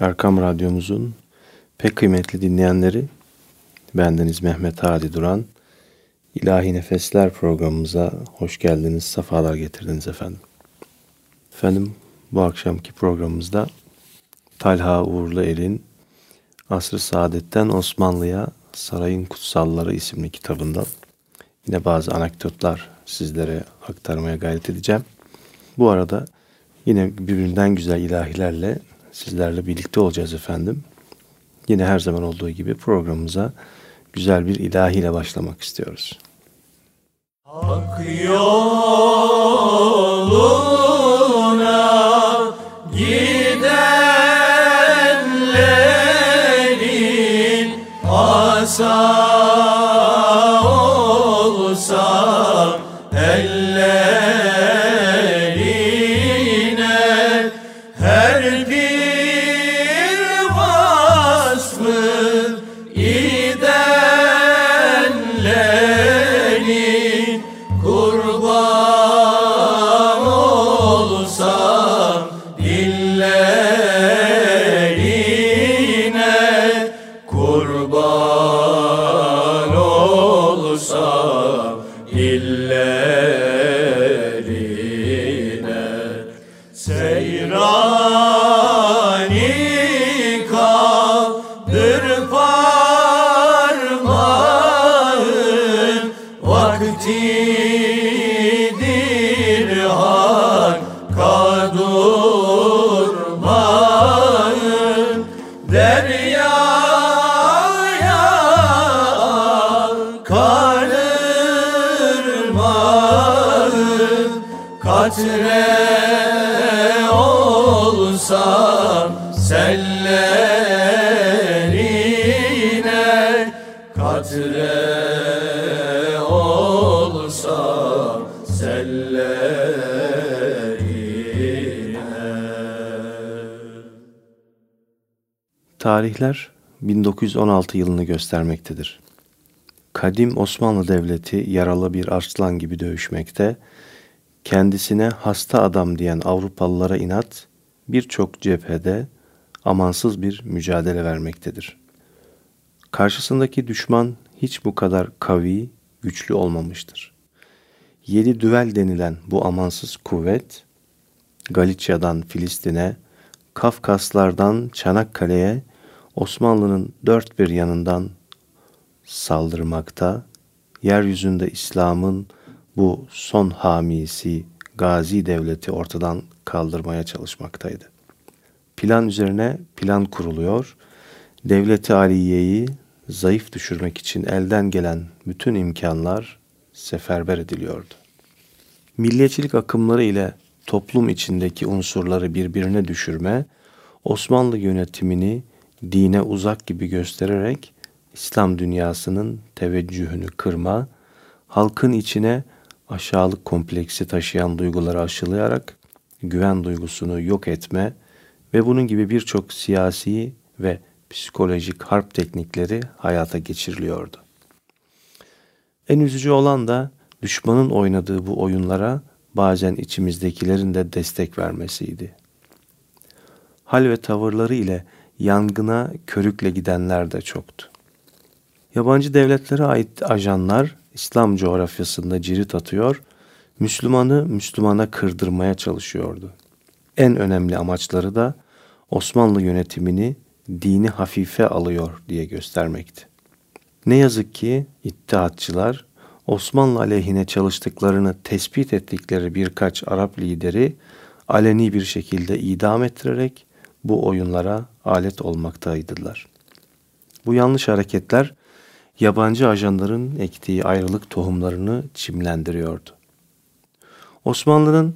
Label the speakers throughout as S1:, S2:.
S1: Erkam Radyomuzun pek kıymetli dinleyenleri, bendeniz Mehmet Hadi Duran. İlahi Nefesler programımıza hoş geldiniz, sefalar getirdiniz efendim. Efendim bu akşamki programımızda Talha Uğurlu Er'in Asr-ı Saadet'ten Osmanlı'ya Sarayın Kutsalları isimli kitabından yine bazı anekdotlar sizlere aktarmaya gayret edeceğim. Bu arada yine birbirinden güzel ilahilerle sizlerle birlikte olacağız efendim. Yine her zaman olduğu gibi programımıza güzel bir ilahiyle başlamak istiyoruz. Hak yoluna gidenlerin asa Tarihler 1916 yılını göstermektedir. Kadim Osmanlı Devleti yaralı bir arslan gibi dövüşmekte, kendisine hasta adam diyen Avrupalılara inat, birçok cephede amansız bir mücadele vermektedir. Karşısındaki düşman hiç bu kadar kavi, güçlü olmamıştır. Yedi düvel denilen bu amansız kuvvet, Galicia'dan Filistin'e, Kafkaslardan Çanakkale'ye, Osmanlı'nın dört bir yanından saldırmakta, yeryüzünde İslam'ın bu son hamisi Gazi Devleti ortadan kaldırmaya çalışmaktaydı. Plan üzerine plan kuruluyor, Devleti Aliye'yi zayıf düşürmek için elden gelen bütün imkanlar seferber ediliyordu. Milliyetçilik akımları ile toplum içindeki unsurları birbirine düşürme, Osmanlı yönetimini dine uzak gibi göstererek İslam dünyasının teveccühünü kırma, halkın içine aşağılık kompleksi taşıyan duyguları aşılayarak güven duygusunu yok etme ve bunun gibi birçok siyasi ve psikolojik harp teknikleri hayata geçiriliyordu. En üzücü olan da düşmanın oynadığı bu oyunlara bazen içimizdekilerin de destek vermesiydi. Hal ve tavırları ile yangına körükle gidenler de çoktu. Yabancı devletlere ait ajanlar İslam coğrafyasında cirit atıyor, Müslümanı Müslümana kırdırmaya çalışıyordu. En önemli amaçları da Osmanlı yönetimini dini hafife alıyor diye göstermekti. Ne yazık ki İttihatçılar Osmanlı aleyhine çalıştıklarını tespit ettikleri birkaç Arap lideri aleni bir şekilde idam ettirerek bu oyunlara alet olmaktaydılar. Bu yanlış hareketler yabancı ajanların ektiği ayrılık tohumlarını çimlendiriyordu. Osmanlı'nın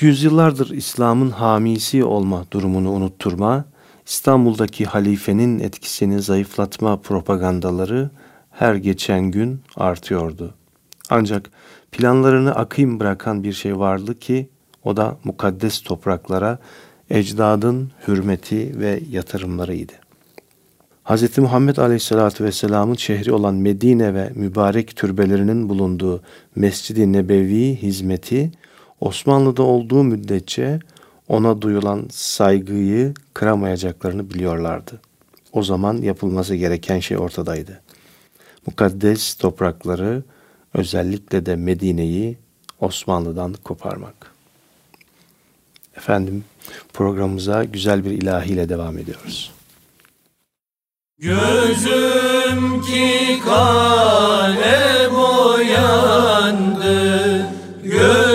S1: yüzyıllardır İslam'ın hamisi olma durumunu unutturma, İstanbul'daki halifenin etkisini zayıflatma propagandaları her geçen gün artıyordu. Ancak planlarını akayım bırakan bir şey vardı ki o da mukaddes topraklara ecdadın hürmeti ve yatırımlarıydı. Hz. Muhammed Aleyhisselatü Vesselam'ın şehri olan Medine ve mübarek türbelerinin bulunduğu Mescid-i Nebevi hizmeti Osmanlı'da olduğu müddetçe ona duyulan saygıyı kıramayacaklarını biliyorlardı. O zaman yapılması gereken şey ortadaydı. Mukaddes toprakları özellikle de Medine'yi Osmanlı'dan koparmak. Efendim programımıza güzel bir ilahiyle devam ediyoruz.
S2: Gözüm ki kale boyandı Gözüm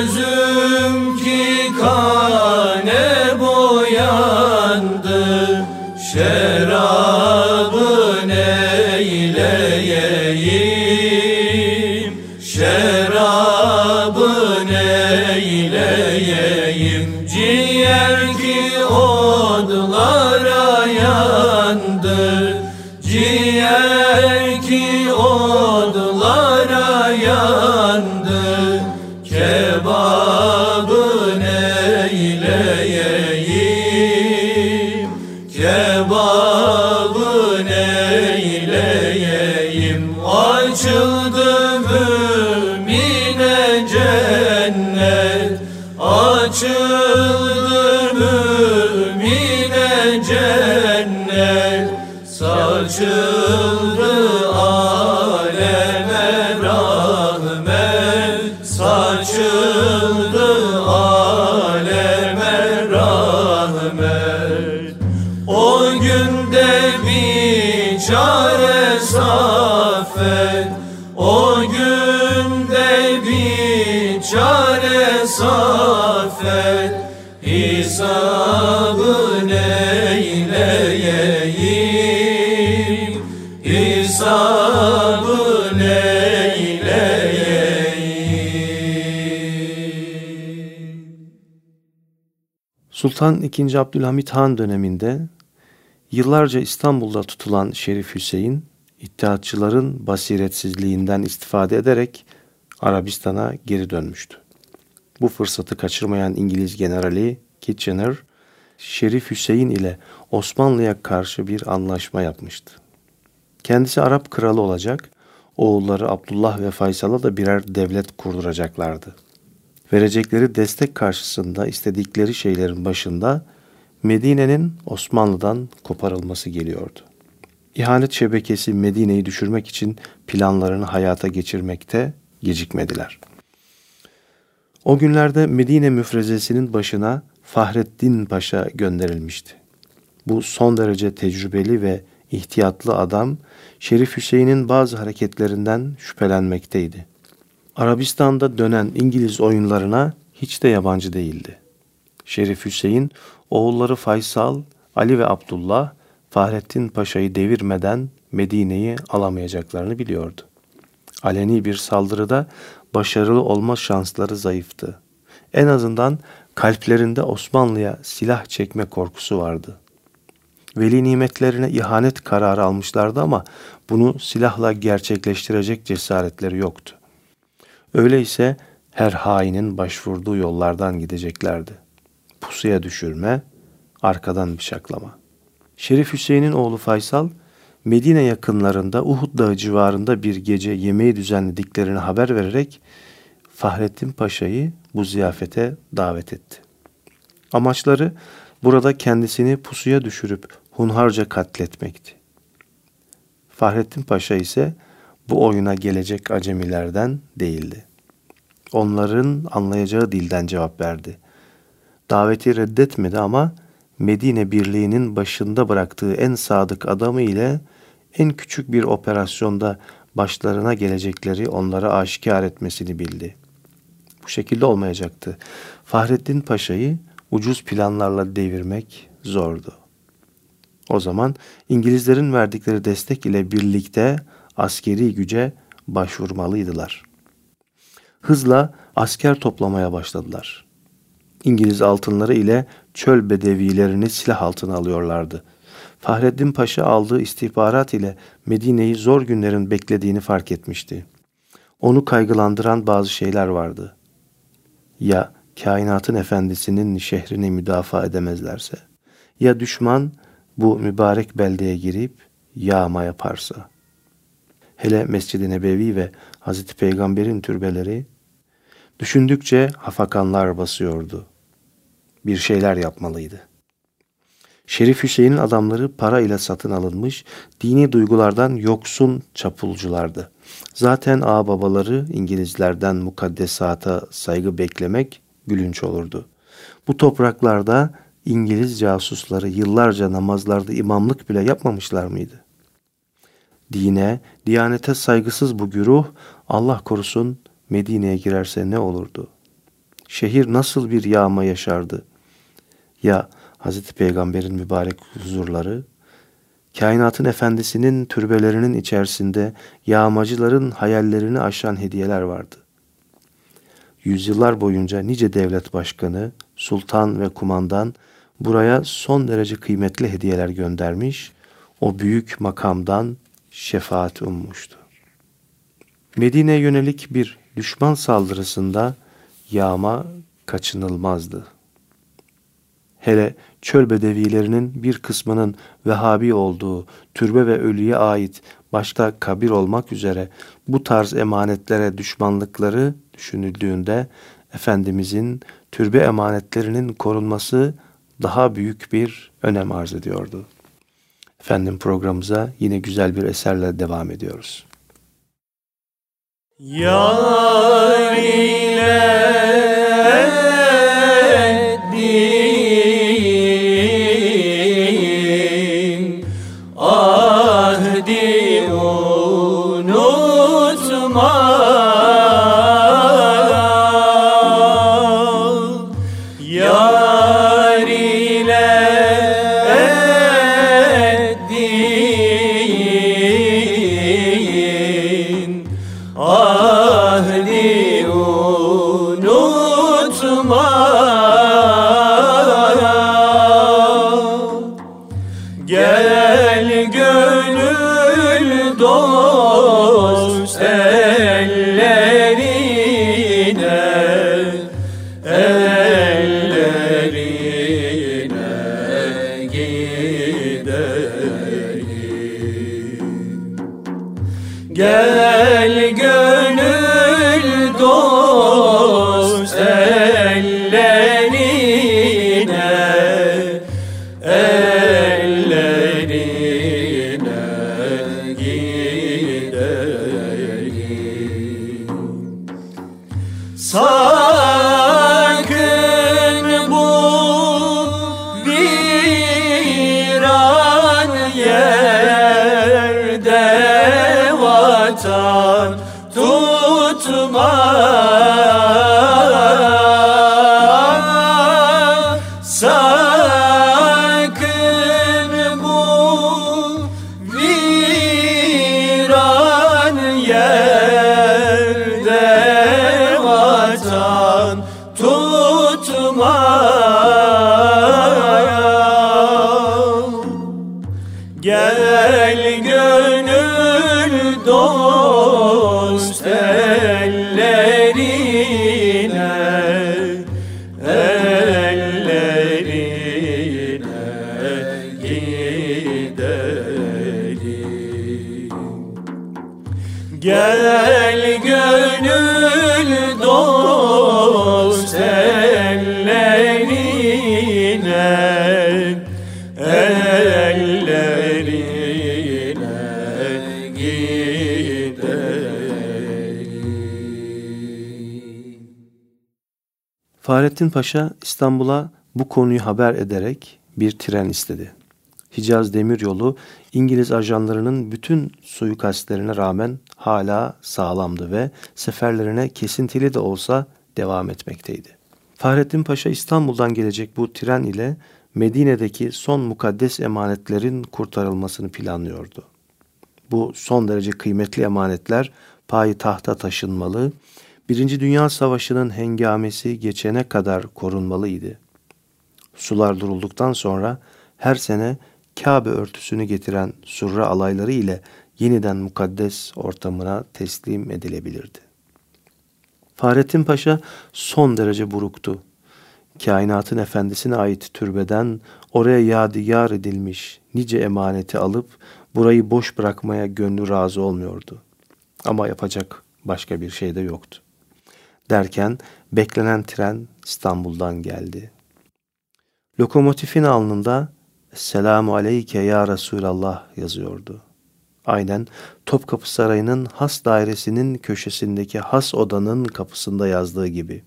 S2: çare saffet O günde bir çare saffet Hesabı neyleyeyim? Hesabı neyleyeyim?
S1: Sultan II. Abdülhamit Han döneminde yıllarca İstanbul'da tutulan Şerif Hüseyin, İttihatçıların basiretsizliğinden istifade ederek Arabistan'a geri dönmüştü. Bu fırsatı kaçırmayan İngiliz generali Kitchener, Şerif Hüseyin ile Osmanlı'ya karşı bir anlaşma yapmıştı. Kendisi Arap kralı olacak, oğulları Abdullah ve Faysal'a da birer devlet kurduracaklardı. Verecekleri destek karşısında istedikleri şeylerin başında Medine'nin Osmanlı'dan koparılması geliyordu. İhanet şebekesi Medine'yi düşürmek için planlarını hayata geçirmekte gecikmediler. O günlerde Medine müfrezesinin başına Fahrettin Paşa gönderilmişti. Bu son derece tecrübeli ve ihtiyatlı adam Şerif Hüseyin'in bazı hareketlerinden şüphelenmekteydi. Arabistan'da dönen İngiliz oyunlarına hiç de yabancı değildi. Şerif Hüseyin, oğulları Faysal, Ali ve Abdullah, Fahrettin Paşa'yı devirmeden Medine'yi alamayacaklarını biliyordu. Aleni bir saldırıda başarılı olma şansları zayıftı. En azından kalplerinde Osmanlı'ya silah çekme korkusu vardı. Veli nimetlerine ihanet kararı almışlardı ama bunu silahla gerçekleştirecek cesaretleri yoktu. Öyleyse her hainin başvurduğu yollardan gideceklerdi. Pusuya düşürme, arkadan bıçaklama. Şerif Hüseyin'in oğlu Faysal, Medine yakınlarında Uhud Dağı civarında bir gece yemeği düzenlediklerini haber vererek Fahrettin Paşa'yı bu ziyafete davet etti. Amaçları burada kendisini pusuya düşürüp hunharca katletmekti. Fahrettin Paşa ise bu oyuna gelecek acemilerden değildi. Onların anlayacağı dilden cevap verdi. Daveti reddetmedi ama Medine Birliği'nin başında bıraktığı en sadık adamı ile en küçük bir operasyonda başlarına gelecekleri onlara aşikar etmesini bildi. Bu şekilde olmayacaktı. Fahrettin Paşa'yı ucuz planlarla devirmek zordu. O zaman İngilizlerin verdikleri destek ile birlikte askeri güce başvurmalıydılar. Hızla asker toplamaya başladılar. İngiliz altınları ile çöl bedevilerini silah altına alıyorlardı. Fahreddin Paşa aldığı istihbarat ile Medine'yi zor günlerin beklediğini fark etmişti. Onu kaygılandıran bazı şeyler vardı. Ya kainatın efendisinin şehrini müdafaa edemezlerse? Ya düşman bu mübarek beldeye girip yağma yaparsa? Hele Mescid-i Nebevi ve Hazreti Peygamber'in türbeleri düşündükçe hafakanlar basıyordu. Bir şeyler yapmalıydı. Şerif Hüseyin'in adamları para ile satın alınmış, dini duygulardan yoksun çapulculardı. Zaten ağ babaları İngilizlerden mukaddesata saygı beklemek gülünç olurdu. Bu topraklarda İngiliz casusları yıllarca namazlarda imamlık bile yapmamışlar mıydı? Dine, diyanete saygısız bu güruh Allah korusun Medine'ye girerse ne olurdu? Şehir nasıl bir yağma yaşardı? Ya Hazreti Peygamber'in mübarek huzurları, kainatın efendisinin türbelerinin içerisinde yağmacıların hayallerini aşan hediyeler vardı. Yüzyıllar boyunca nice devlet başkanı, sultan ve kumandan buraya son derece kıymetli hediyeler göndermiş, o büyük makamdan şefaat ummuştu. Medine'ye yönelik bir düşman saldırısında yağma kaçınılmazdı. Hele çöl bedevilerinin bir kısmının Vehhabi olduğu türbe ve ölüye ait başta kabir olmak üzere bu tarz emanetlere düşmanlıkları düşünüldüğünde Efendimizin türbe emanetlerinin korunması daha büyük bir önem arz ediyordu. Efendim programımıza yine güzel bir eserle devam ediyoruz.
S2: Yar ile
S1: Fahrettin Paşa İstanbul'a bu konuyu haber ederek bir tren istedi. Hicaz Demiryolu İngiliz ajanlarının bütün suikastlerine rağmen hala sağlamdı ve seferlerine kesintili de olsa devam etmekteydi. Fahrettin Paşa İstanbul'dan gelecek bu tren ile Medine'deki son mukaddes emanetlerin kurtarılmasını planlıyordu. Bu son derece kıymetli emanetler payı tahta taşınmalı, Birinci Dünya Savaşı'nın hengamesi geçene kadar korunmalıydı. Sular durulduktan sonra her sene Kabe örtüsünü getiren surra alayları ile yeniden mukaddes ortamına teslim edilebilirdi. Fahrettin Paşa son derece buruktu. Kainatın efendisine ait türbeden oraya yadigar edilmiş nice emaneti alıp burayı boş bırakmaya gönlü razı olmuyordu. Ama yapacak başka bir şey de yoktu. Derken beklenen tren İstanbul'dan geldi. Lokomotifin alnında Selamu aleyke ya Resulallah yazıyordu. Aynen Topkapı Sarayı'nın has dairesinin köşesindeki has odanın kapısında yazdığı gibi.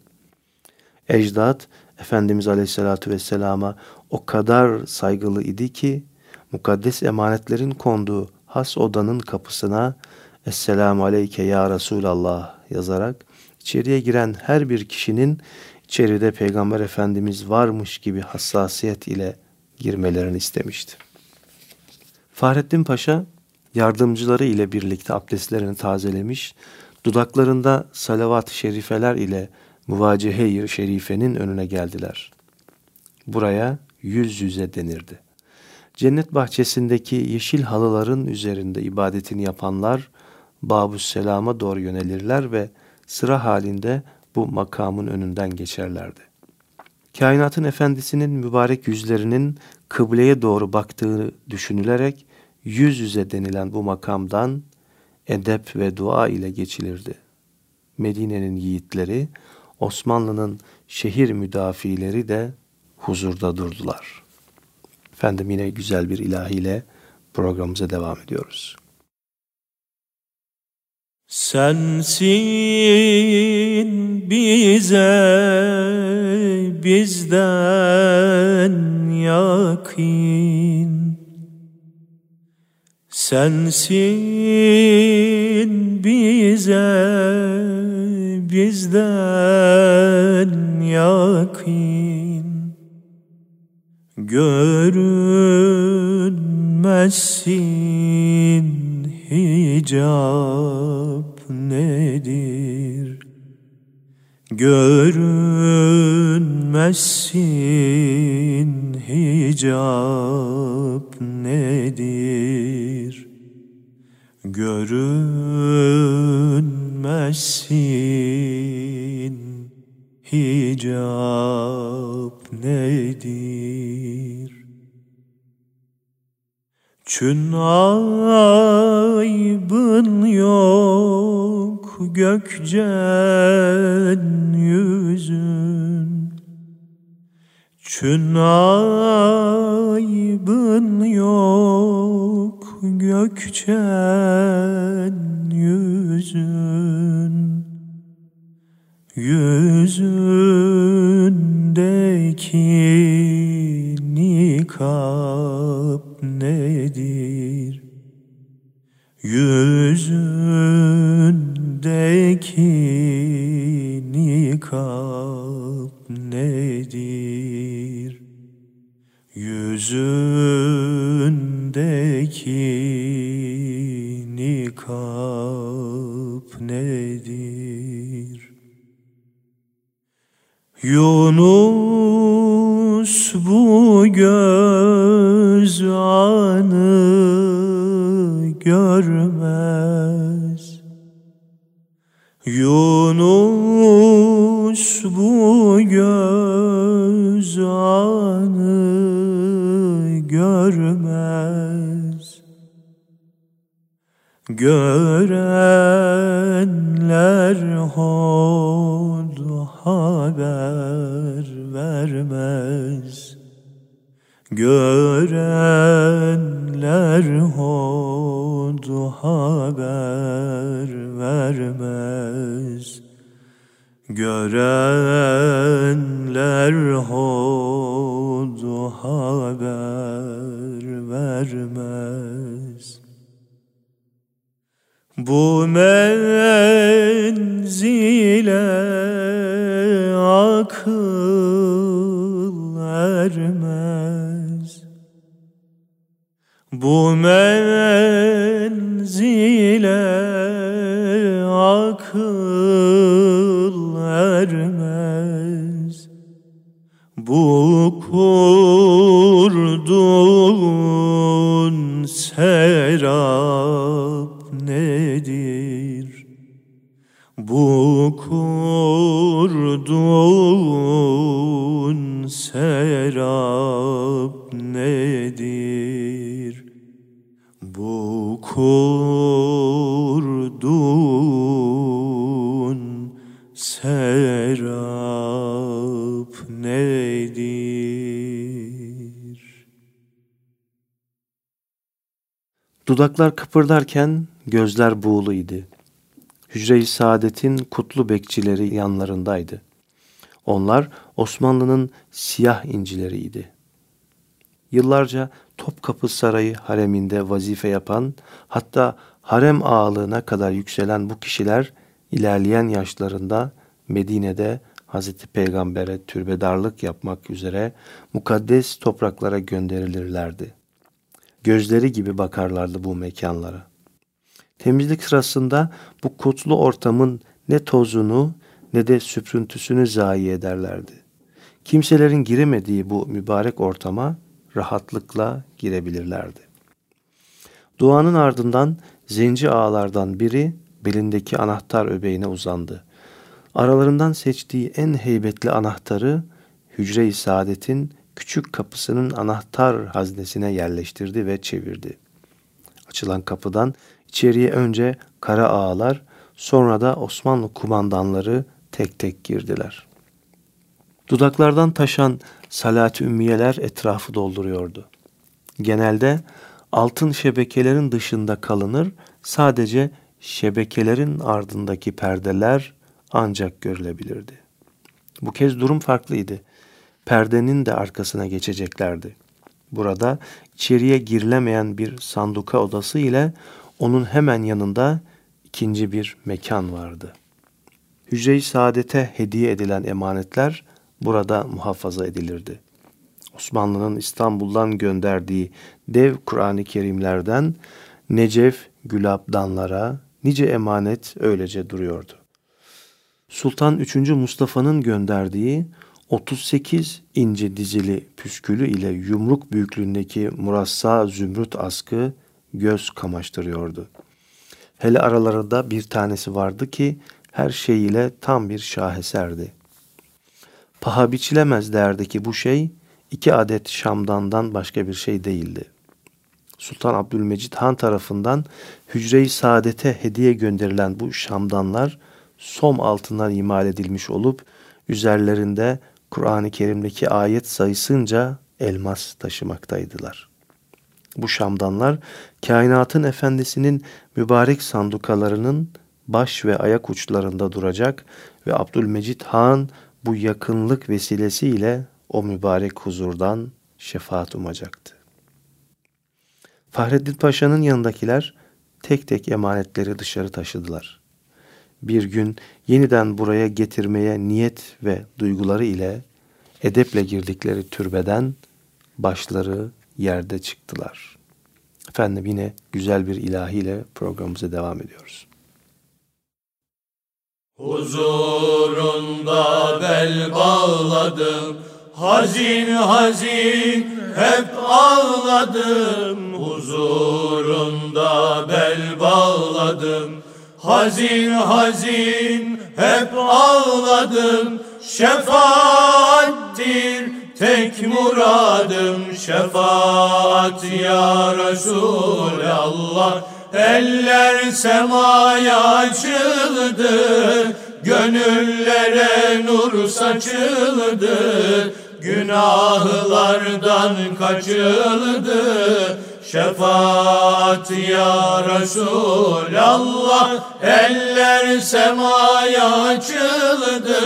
S1: Ecdat Efendimiz Aleyhisselatü Vesselam'a o kadar saygılı idi ki mukaddes emanetlerin konduğu has odanın kapısına Esselamu Aleyke Ya Resulallah yazarak içeriye giren her bir kişinin içeride Peygamber Efendimiz varmış gibi hassasiyet ile girmelerini istemişti. Fahrettin Paşa yardımcıları ile birlikte abdestlerini tazelemiş, dudaklarında salavat-ı şerifeler ile muvacehe-i şerifenin önüne geldiler. Buraya yüz yüze denirdi. Cennet bahçesindeki yeşil halıların üzerinde ibadetini yapanlar Babus Selam'a doğru yönelirler ve sıra halinde bu makamın önünden geçerlerdi. Kainatın efendisinin mübarek yüzlerinin kıbleye doğru baktığı düşünülerek yüz yüze denilen bu makamdan edep ve dua ile geçilirdi. Medine'nin yiğitleri, Osmanlı'nın şehir müdafileri de huzurda durdular. Efendim yine güzel bir ilahiyle programımıza devam ediyoruz.
S3: Sensin bize bizden yakin. Sensin bize bizden yakin. Görünmezsin hicap nedir? Görünmezsin hicap nedir? Görünmezsin hicap nedir? Çün aybın yok gökcen yüzün. Çün aybın yok gökçen yüzün. Yüzündeki nikap nedir? Yüzündeki nikap nedir? Yüzündeki nikap nedir? Yunus bu göz anı görmez. Yunus bu göz anı görmez. Görenler hod haber vermez. Görenler hod haber vermez. Görenler hod haber vermez. Bu menzile akıl ermez Bu menzile akıl ermez Bu kurduğun serap nedir? Bu kurduğun
S1: Dudaklar kıpırdarken gözler buğulu idi. Hücre-i Saadet'in kutlu bekçileri yanlarındaydı. Onlar Osmanlı'nın siyah incileriydi. Yıllarca Topkapı Sarayı hareminde vazife yapan, hatta harem ağalığına kadar yükselen bu kişiler ilerleyen yaşlarında Medine'de Hazreti Peygamber'e türbedarlık yapmak üzere mukaddes topraklara gönderilirlerdi. Gözleri gibi bakarlardı bu mekanlara. Temizlik sırasında bu kutlu ortamın ne tozunu ne de süprüntüsünü zayi ederlerdi. Kimselerin giremediği bu mübarek ortama rahatlıkla girebilirlerdi. Duanın ardından zenci ağalardan biri belindeki anahtar öbeğine uzandı. Aralarından seçtiği en heybetli anahtarı hücre-i saadetin küçük kapısının anahtar haznesine yerleştirdi ve çevirdi. Açılan kapıdan içeriye önce kara ağalar, sonra da Osmanlı kumandanları tek tek girdiler. Dudaklardan taşan salat ümmiyeler etrafı dolduruyordu. Genelde altın şebekelerin dışında kalınır, sadece şebekelerin ardındaki perdeler ancak görülebilirdi. Bu kez durum farklıydı. Perdenin de arkasına geçeceklerdi. Burada içeriye girilemeyen bir sanduka odası ile onun hemen yanında ikinci bir mekan vardı. Hücre-i saadete hediye edilen emanetler burada muhafaza edilirdi. Osmanlı'nın İstanbul'dan gönderdiği dev Kur'an-ı Kerimlerden Necef, Gülabdanlara nice emanet öylece duruyordu. Sultan 3. Mustafa'nın gönderdiği 38 inci dizili püskülü ile yumruk büyüklüğündeki murassa zümrüt askı göz kamaştırıyordu. Hele aralarında bir tanesi vardı ki her şeyiyle tam bir şaheserdi. Paha biçilemez derdeki bu şey iki adet Şamdan'dan başka bir şey değildi. Sultan Abdülmecit Han tarafından hücre-i saadete hediye gönderilen bu Şamdanlar som altından imal edilmiş olup üzerlerinde Kur'an-ı Kerim'deki ayet sayısınca elmas taşımaktaydılar. Bu şamdanlar kainatın efendisinin mübarek sandukalarının baş ve ayak uçlarında duracak ve Abdülmecit Han bu yakınlık vesilesiyle o mübarek huzurdan şefaat umacaktı. Fahreddin Paşa'nın yanındakiler tek tek emanetleri dışarı taşıdılar. Bir gün yeniden buraya getirmeye niyet ve duyguları ile edeple girdikleri türbeden başları yerde çıktılar. Efendim yine güzel bir ilahiyle programımıza devam ediyoruz.
S2: Huzurunda bel bağladım, hazin hazin hep ağladım. Huzurunda bel bağladım, hazin hazin hep ağladım. Şefaattir tek muradım, şefaat ya Resulallah. Eller semaya açıldı, gönüllere nur saçıldı, günahlardan kaçıldı. Şefaat ya Resulallah, eller semaya açıldı,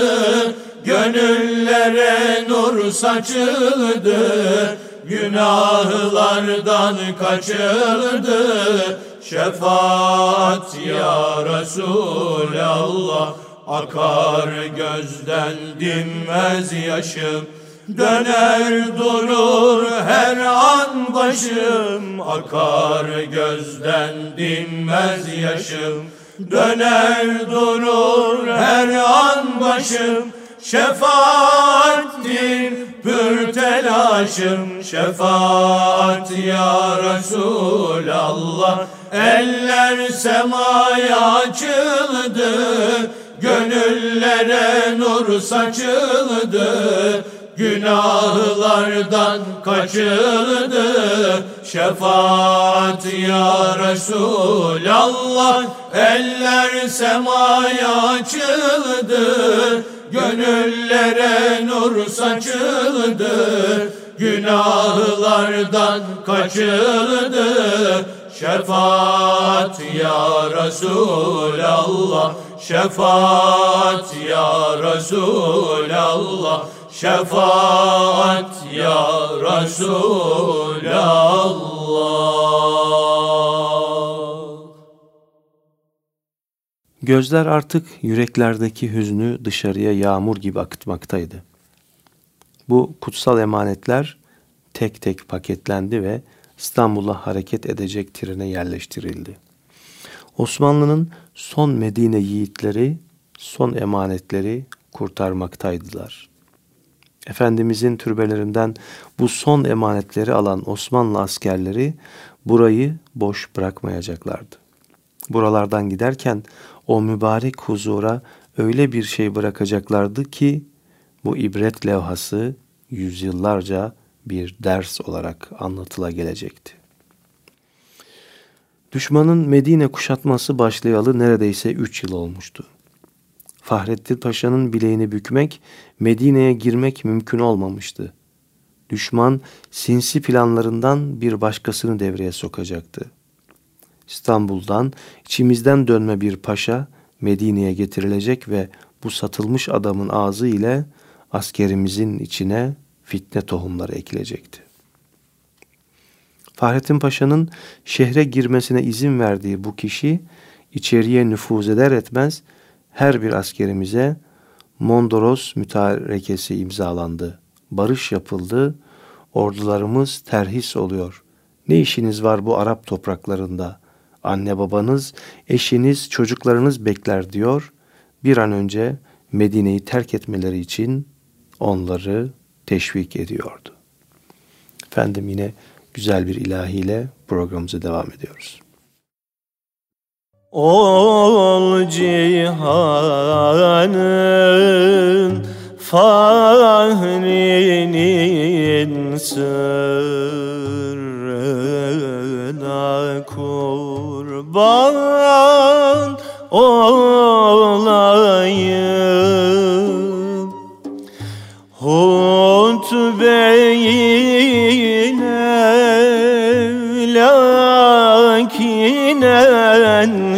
S2: gönüllere nur saçıldı günahlardan kaçıldı. Şefaat ya Resulallah akar gözden dinmez yaşım Döner durur her an başım Akar gözden dinmez yaşım. Döner durur her an başım Şefaattir pür telaşım. Şefaat ya Resulallah Eller semaya açıldı Gönüllere nur saçıldı Günahlardan kaçıldı Şefaat ya Resulallah Eller semaya açıldı. Gönüllere nur saçıldı.
S3: Günahlardan kaçıldı. Şefaat ya Resulallah Şefaat ya Resulallah Şefaat ya Resulallah
S1: Gözler artık yüreklerdeki hüznü dışarıya yağmur gibi akıtmaktaydı. Bu kutsal emanetler tek tek paketlendi ve İstanbul'a hareket edecek trene yerleştirildi. Osmanlı'nın son Medine yiğitleri son emanetleri kurtarmaktaydılar. Efendimizin türbelerinden bu son emanetleri alan Osmanlı askerleri burayı boş bırakmayacaklardı. Buralardan giderken o mübarek huzura öyle bir şey bırakacaklardı ki bu ibret levhası yüzyıllarca bir ders olarak anlatıla gelecekti. Düşmanın Medine kuşatması başlayalı neredeyse üç yıl olmuştu. Fahrettin Paşa'nın bileğini bükmek, Medine'ye girmek mümkün olmamıştı. Düşman sinsi planlarından bir başkasını devreye sokacaktı. İstanbul'dan içimizden dönme bir paşa Medine'ye getirilecek ve bu satılmış adamın ağzı ile askerimizin içine fitne tohumları ekilecekti. Fahrettin Paşa'nın şehre girmesine izin verdiği bu kişi içeriye nüfuz eder etmez her bir askerimize Mondros mütarekesi imzalandı. Barış yapıldı. Ordularımız terhis oluyor. Ne işiniz var bu Arap topraklarında? Anne babanız, eşiniz, çocuklarınız bekler diyor. Bir an önce Medine'yi terk etmeleri için onları teşvik ediyordu. Efendim yine güzel bir ilahiyle programımıza devam ediyoruz.
S3: Ol cihanın fahrinin sırrına kurban olayım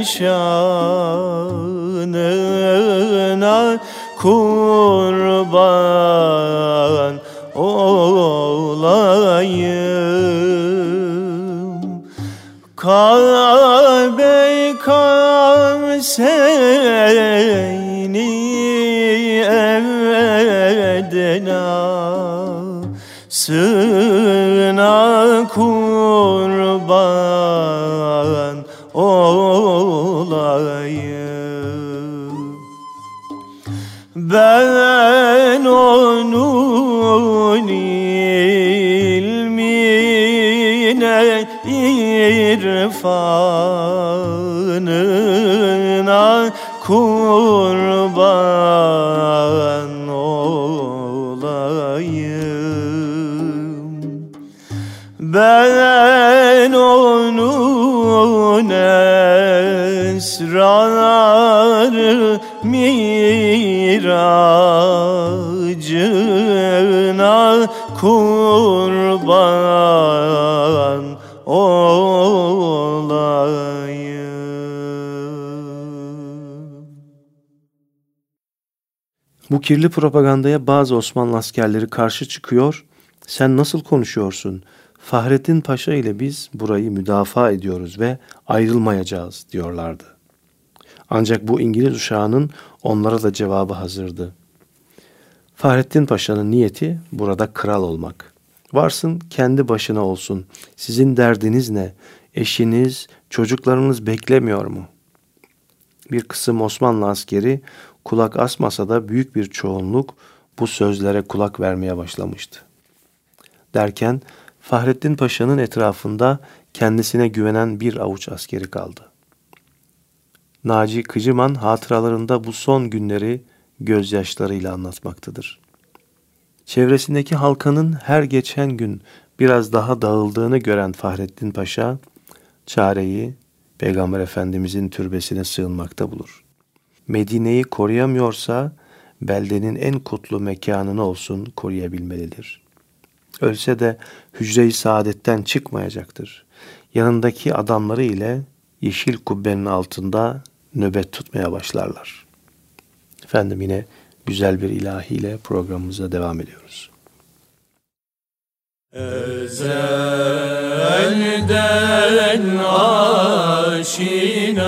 S3: lakinen şanına kurban olayım. Kabe Kavseyni evdena Sına miracına kurban olayım.
S1: Bu kirli propagandaya bazı Osmanlı askerleri karşı çıkıyor. Sen nasıl konuşuyorsun? Fahrettin Paşa ile biz burayı müdafaa ediyoruz ve ayrılmayacağız diyorlardı. Ancak bu İngiliz uşağının onlara da cevabı hazırdı. Fahrettin Paşa'nın niyeti burada kral olmak. Varsın kendi başına olsun. Sizin derdiniz ne? Eşiniz, çocuklarınız beklemiyor mu? Bir kısım Osmanlı askeri kulak asmasa da büyük bir çoğunluk bu sözlere kulak vermeye başlamıştı. Derken Fahrettin Paşa'nın etrafında kendisine güvenen bir avuç askeri kaldı. Naci Kıcıman hatıralarında bu son günleri gözyaşlarıyla anlatmaktadır. Çevresindeki halkanın her geçen gün biraz daha dağıldığını gören Fahrettin Paşa, çareyi Peygamber Efendimizin türbesine sığınmakta bulur. Medine'yi koruyamıyorsa beldenin en kutlu mekanını olsun koruyabilmelidir. Ölse de hücre-i saadetten çıkmayacaktır. Yanındaki adamları ile yeşil kubbenin altında nöbet tutmaya başlarlar. Efendim yine güzel bir ilahiyle programımıza devam ediyoruz.
S2: Ezelden aşinanım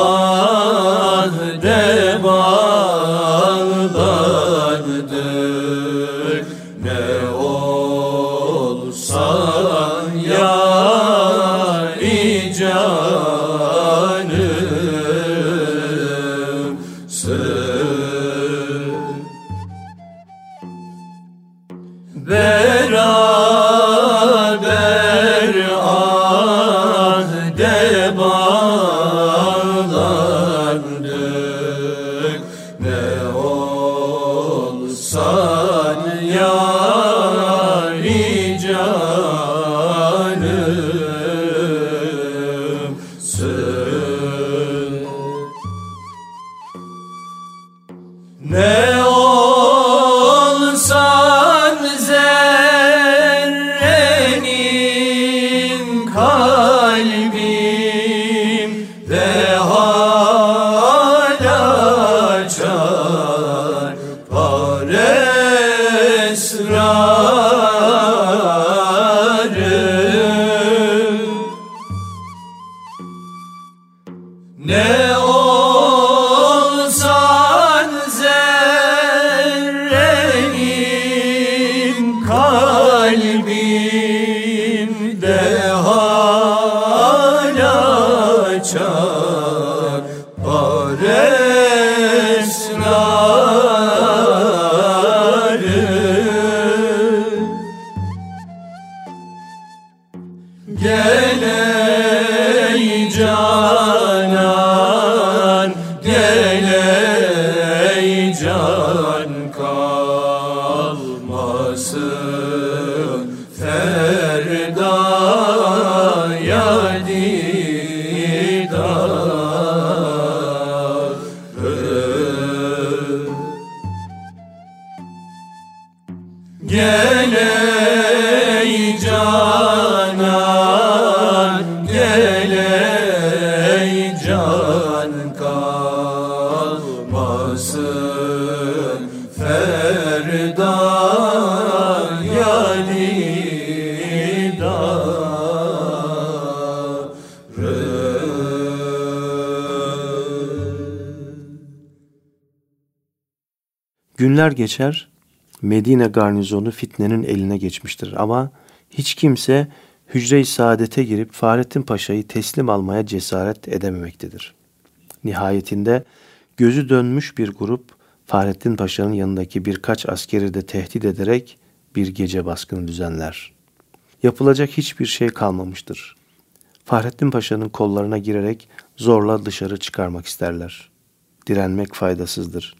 S2: Oh. Gel
S1: Günler geçer, Medine garnizonu fitnenin eline geçmiştir ama hiç kimse hücre-i saadete girip Fahrettin Paşa'yı teslim almaya cesaret edememektedir. Nihayetinde gözü dönmüş bir grup Fahrettin Paşa'nın yanındaki birkaç askeri de tehdit ederek bir gece baskını düzenler. Yapılacak hiçbir şey kalmamıştır. Fahrettin Paşa'nın kollarına girerek zorla dışarı çıkarmak isterler. Direnmek faydasızdır.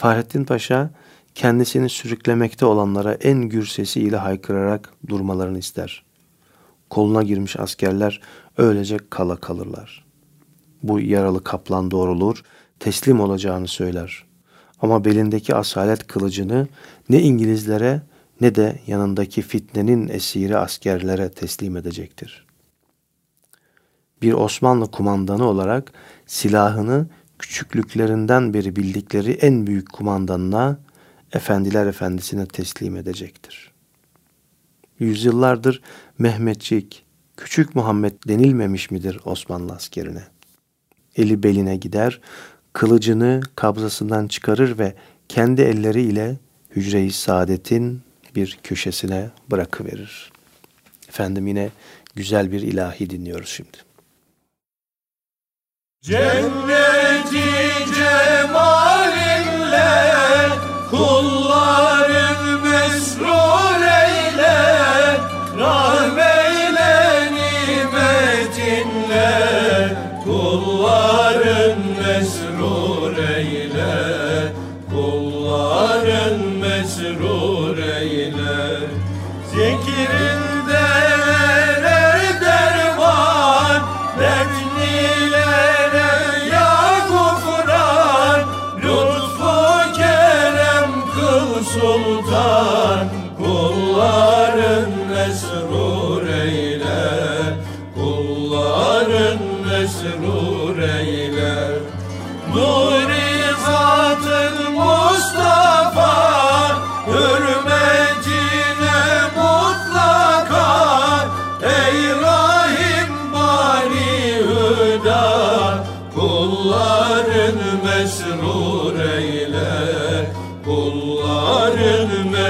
S1: Fahrettin Paşa kendisini sürüklemekte olanlara en gür sesiyle haykırarak durmalarını ister. Koluna girmiş askerler öylece kala kalırlar. Bu yaralı kaplan doğrulur, teslim olacağını söyler. Ama belindeki asalet kılıcını ne İngilizlere ne de yanındaki fitnenin esiri askerlere teslim edecektir. Bir Osmanlı kumandanı olarak silahını küçüklüklerinden beri bildikleri en büyük kumandanına, efendiler efendisine teslim edecektir. Yüzyıllardır Mehmetçik, Küçük Muhammed denilmemiş midir Osmanlı askerine? Eli beline gider, kılıcını kabzasından çıkarır ve kendi elleriyle hücre-i saadetin bir köşesine bırakıverir. Efendim yine güzel bir ilahi dinliyoruz şimdi.
S2: Cenneti kulların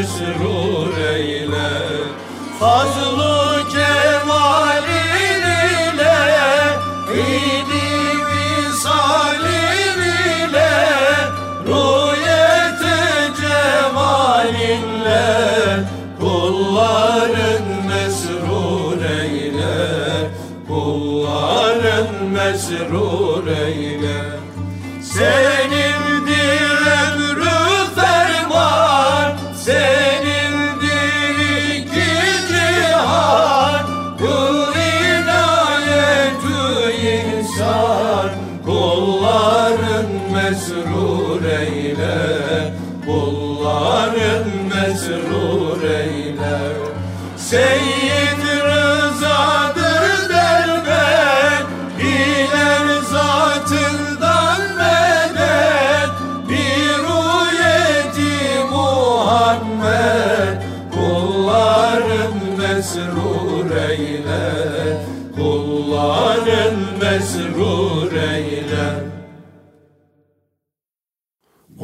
S2: mesrur eyle. Fazlı kemalin ile İdi visalin ile Rüyete cemalinle Kulların mesrur eyle. Kulların mesrur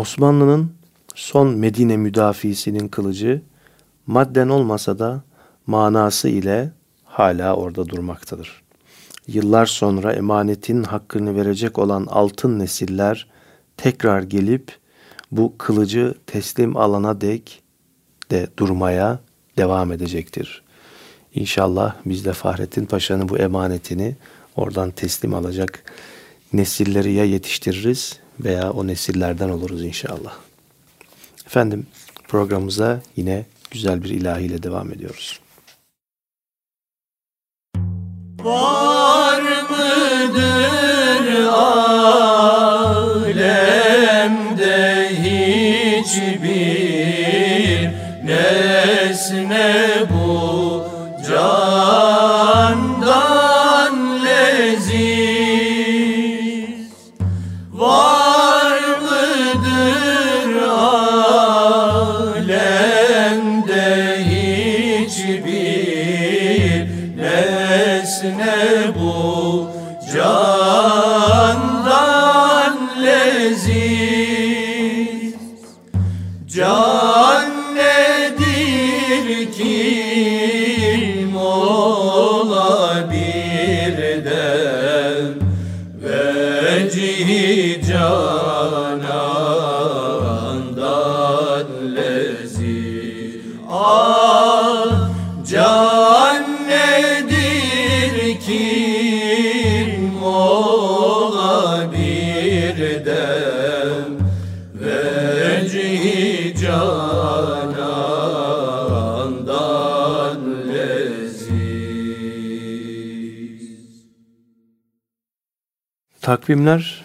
S1: Osmanlı'nın son Medine müdafisinin kılıcı madden olmasa da manası ile hala orada durmaktadır. Yıllar sonra emanetin hakkını verecek olan altın nesiller tekrar gelip bu kılıcı teslim alana dek de durmaya devam edecektir. İnşallah biz de Fahrettin Paşa'nın bu emanetini oradan teslim alacak nesilleri ya yetiştiririz veya o nesillerden oluruz inşallah. Efendim programımıza yine güzel bir ilahiyle devam ediyoruz.
S2: Var mıdır alemde hiçbir nesne
S1: Takvimler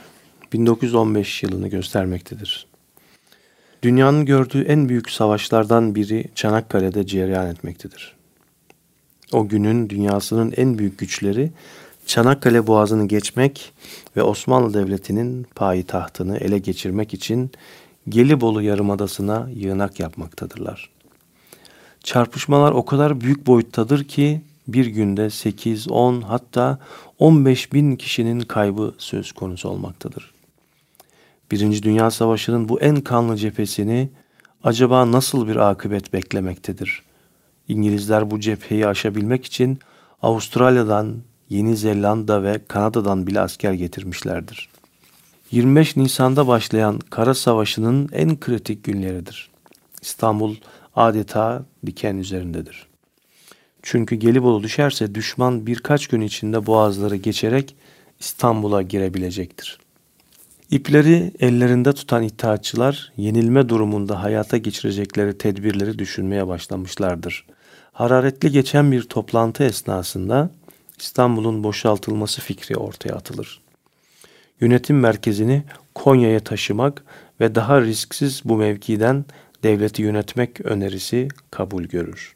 S1: 1915 yılını göstermektedir. Dünyanın gördüğü en büyük savaşlardan biri Çanakkale'de cereyan etmektedir. O günün dünyasının en büyük güçleri Çanakkale Boğazı'nı geçmek ve Osmanlı Devleti'nin payitahtını ele geçirmek için Gelibolu Yarımadası'na yığınak yapmaktadırlar. Çarpışmalar o kadar büyük boyuttadır ki bir günde 8, 10 hatta 15 bin kişinin kaybı söz konusu olmaktadır. Birinci Dünya Savaşı'nın bu en kanlı cephesini acaba nasıl bir akıbet beklemektedir? İngilizler bu cepheyi aşabilmek için Avustralya'dan, Yeni Zelanda ve Kanada'dan bile asker getirmişlerdir. 25 Nisan'da başlayan Kara Savaşı'nın en kritik günleridir. İstanbul adeta diken üzerindedir. Çünkü Gelibolu düşerse düşman birkaç gün içinde boğazları geçerek İstanbul'a girebilecektir. İpleri ellerinde tutan iddiaçılar yenilme durumunda hayata geçirecekleri tedbirleri düşünmeye başlamışlardır. Hararetli geçen bir toplantı esnasında İstanbul'un boşaltılması fikri ortaya atılır. Yönetim merkezini Konya'ya taşımak ve daha risksiz bu mevkiden devleti yönetmek önerisi kabul görür.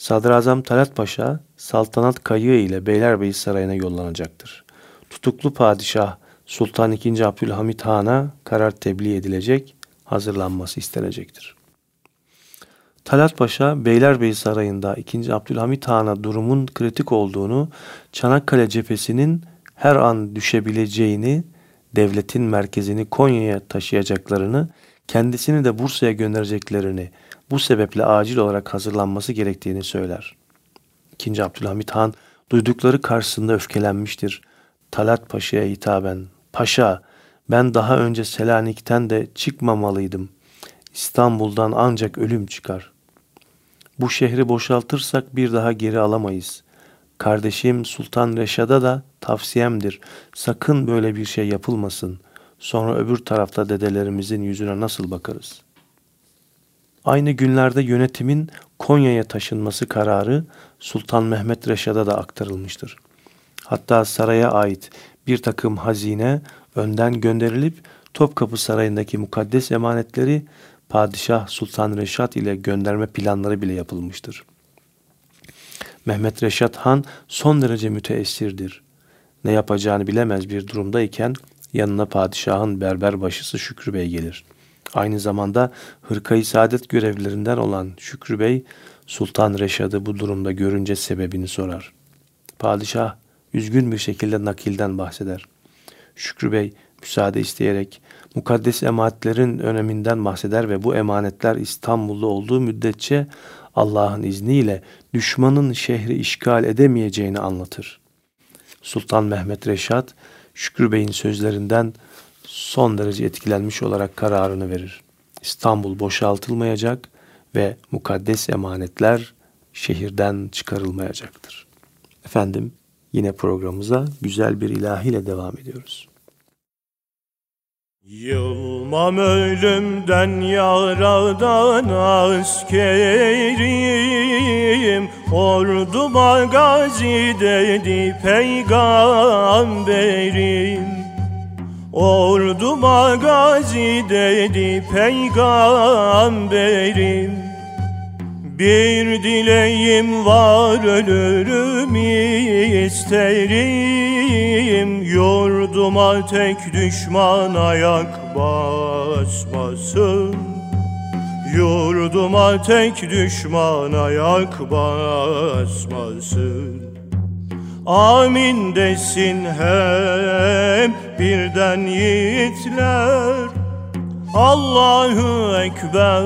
S1: Sadrazam Talat Paşa saltanat kayığı ile Beylerbeyi Sarayı'na yollanacaktır. Tutuklu padişah Sultan II. Abdülhamit Han'a karar tebliğ edilecek, hazırlanması istenecektir. Talat Paşa Beylerbeyi Sarayı'nda II. Abdülhamit Han'a durumun kritik olduğunu, Çanakkale cephesinin her an düşebileceğini, devletin merkezini Konya'ya taşıyacaklarını, kendisini de Bursa'ya göndereceklerini, bu sebeple acil olarak hazırlanması gerektiğini söyler. İkinci Abdülhamit Han duydukları karşısında öfkelenmiştir. Talat Paşa'ya hitaben, Paşa ben daha önce Selanik'ten de çıkmamalıydım. İstanbul'dan ancak ölüm çıkar. Bu şehri boşaltırsak bir daha geri alamayız. Kardeşim Sultan Reşad'a da tavsiyemdir. Sakın böyle bir şey yapılmasın. Sonra öbür tarafta dedelerimizin yüzüne nasıl bakarız?'' Aynı günlerde yönetimin Konya'ya taşınması kararı Sultan Mehmet Reşad'a da aktarılmıştır. Hatta saraya ait bir takım hazine önden gönderilip Topkapı Sarayı'ndaki mukaddes emanetleri Padişah Sultan Reşat ile gönderme planları bile yapılmıştır. Mehmet Reşat Han son derece müteessirdir. Ne yapacağını bilemez bir durumdayken yanına padişahın berber başısı Şükrü Bey gelir.'' Aynı zamanda hırkayı saadet görevlerinden olan Şükrü Bey, Sultan Reşad'ı bu durumda görünce sebebini sorar. Padişah üzgün bir şekilde nakilden bahseder. Şükrü Bey müsaade isteyerek mukaddes emanetlerin öneminden bahseder ve bu emanetler İstanbul'da olduğu müddetçe Allah'ın izniyle düşmanın şehri işgal edemeyeceğini anlatır. Sultan Mehmet Reşat Şükrü Bey'in sözlerinden son derece etkilenmiş olarak kararını verir. İstanbul boşaltılmayacak ve mukaddes emanetler şehirden çıkarılmayacaktır. Efendim yine programımıza güzel bir ilahiyle devam ediyoruz.
S3: Yılmam ölümden yaradan askerim Orduma gazi dedi peygamberim Orduma gazi dedi peygamberim. Bir dileğim var ölürüm isterim. Yurduma tek düşman ayak basmasın. Yurduma tek düşman ayak basmasın Amin desin hep birden yiğitler. Allahu Ekber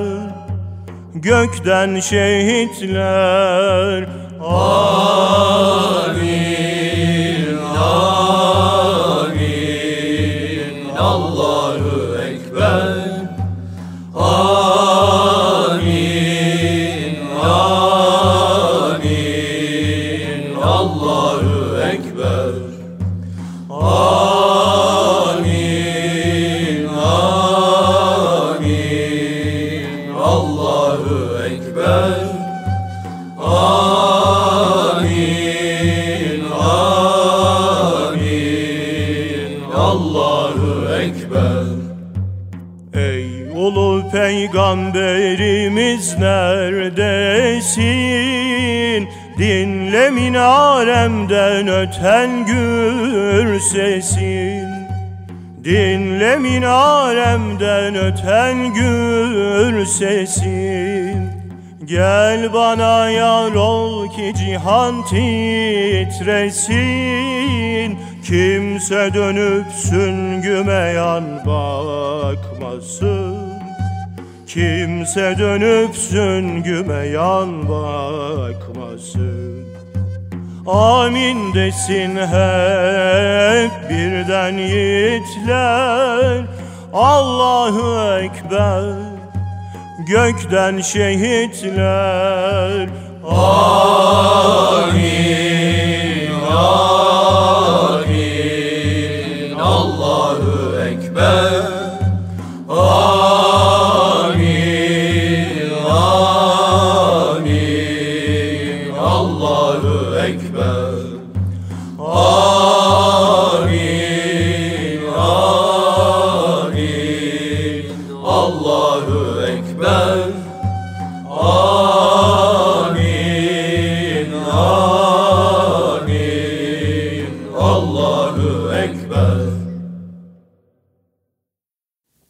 S3: gökten şehitler. Amin, Peygamberimiz neredesin? Dinle minaremden öten gür sesin. Dinle minaremden öten gür sesin Gel bana yar ol ki cihan titresin. Kimse dönüp süngüme yan bakmasın. Kimse dönüp süngüme yan bakmasın. Amin desin hep birden yiğitler. Allahu Ekber gökten şehitler.
S2: Amin, amin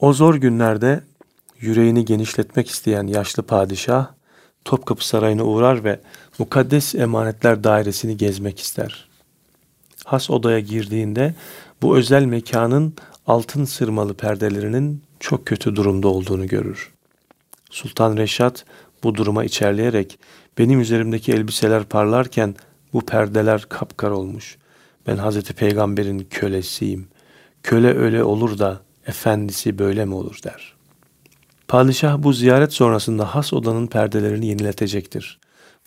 S1: O zor günlerde yüreğini genişletmek isteyen yaşlı padişah Topkapı Sarayı'na uğrar ve mukaddes emanetler dairesini gezmek ister. Has odaya girdiğinde bu özel mekanın altın sırmalı perdelerinin çok kötü durumda olduğunu görür. Sultan Reşat bu duruma içerleyerek benim üzerimdeki elbiseler parlarken bu perdeler kapkar olmuş. Ben Hazreti Peygamber'in kölesiyim. Köle öyle olur da efendisi böyle mi olur der. Padişah bu ziyaret sonrasında has odanın perdelerini yeniletecektir.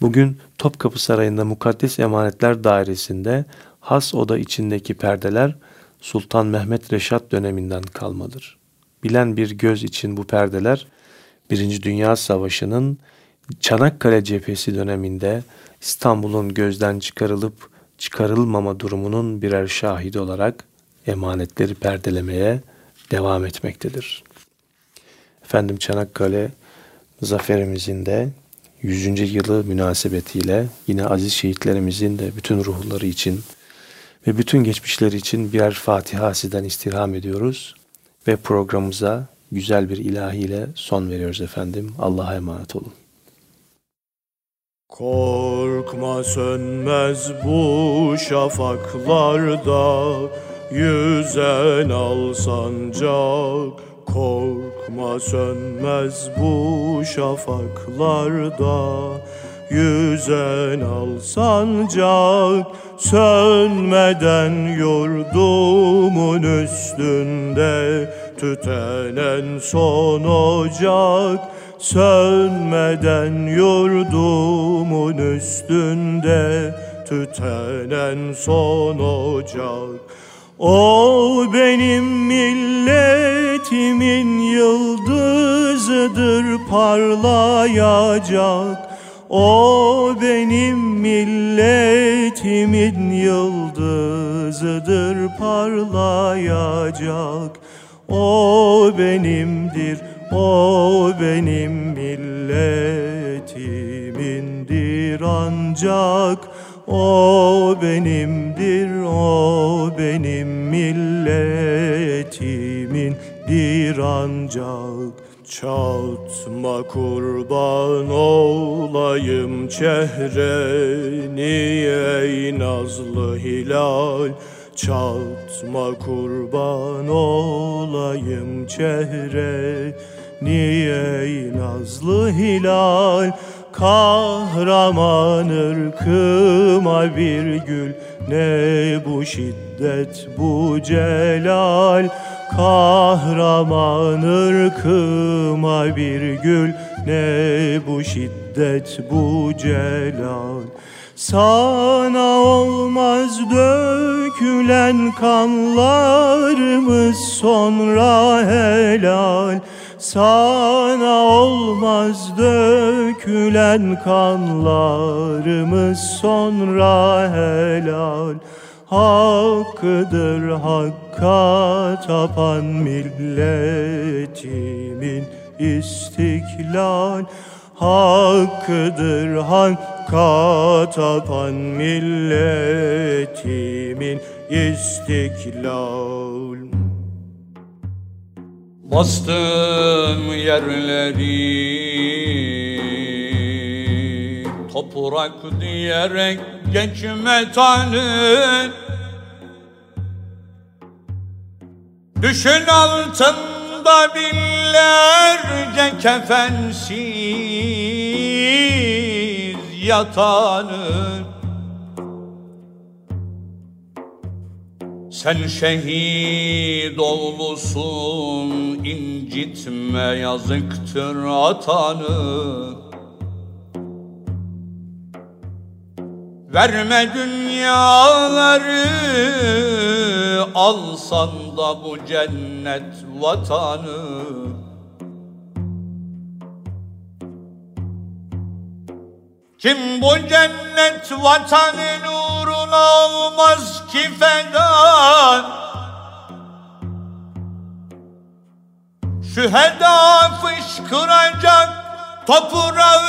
S1: Bugün Topkapı Sarayı'nda Mukaddes Emanetler Dairesi'nde has oda içindeki perdeler Sultan Mehmet Reşat döneminden kalmadır. Bilen bir göz için bu perdeler Birinci Dünya Savaşı'nın Çanakkale cephesi döneminde İstanbul'un gözden çıkarılıp çıkarılmama durumunun birer şahidi olarak emanetleri perdelemeye devam etmektedir. Efendim Çanakkale zaferimizin de 100. yılı münasebetiyle yine aziz şehitlerimizin de bütün ruhları için ve bütün geçmişleri için birer Fatiha sizden istirham ediyoruz ve programımıza güzel bir ilahiyle son veriyoruz efendim. Allah'a emanet olun.
S3: Korkma sönmez bu şafaklarda Yüzen al sancak Korkma sönmez bu şafaklarda. Yüzen al sancak Sönmeden yurdumun üstünde Tütenen son ocak. Sönmeden yurdumun üstünde Tütenen son ocak O benim milletimin yıldızıdır parlayacak. O benim milletimin yıldızıdır parlayacak. O benimdir, o benim milletimindir ancak O benimdir, o benim milletimindir ancak Çatma kurban olayım çehreni ey nazlı hilal. Çatma kurban olayım çehreni ey nazlı hilal Kahraman ırkıma bir gül ne bu şiddet bu celal. Kahraman ırkıma bir gül ne bu şiddet bu celal. Sana olmaz dökülen kanlarımız sonra helal sana olmaz dökülen kanlarımız sonra helal. Hakkıdır hakka tapan milletimin istiklal. Hakkıdır hakka tapan milletimin istiklal
S2: Bastım yerleri Toprak diyerek geçme talih Düşün altında binlerce kefensiz yatanı Sen şehit olmuşsun incitme yazıktır atanı. Verme dünyaları alsan da bu cennet vatanı. Kim bu cennet vatanın uğruna olmaz ki feda Şüheda fışkıracak toprağı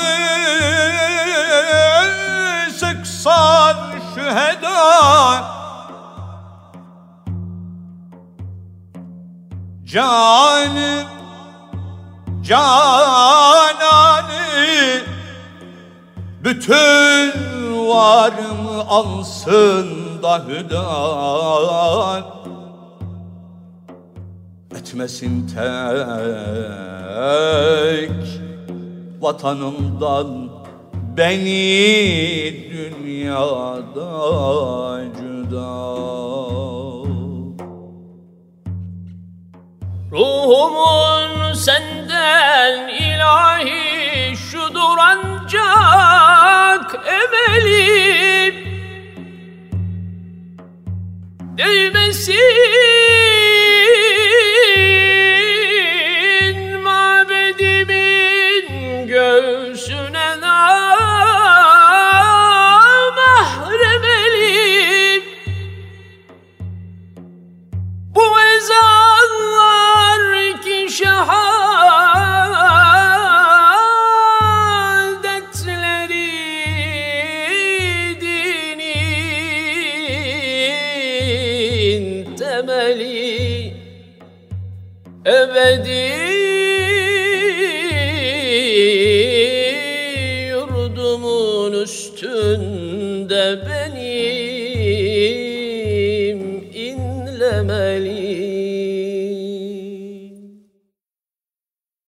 S2: sıksan şüheda Canım cananı bütün varımı alsın da hüdan. Etmesin tek vatanımdan beni dünyada cüda.
S4: Ruhumun senden ilahi şudur ancak emelim 人与人心。Ebedi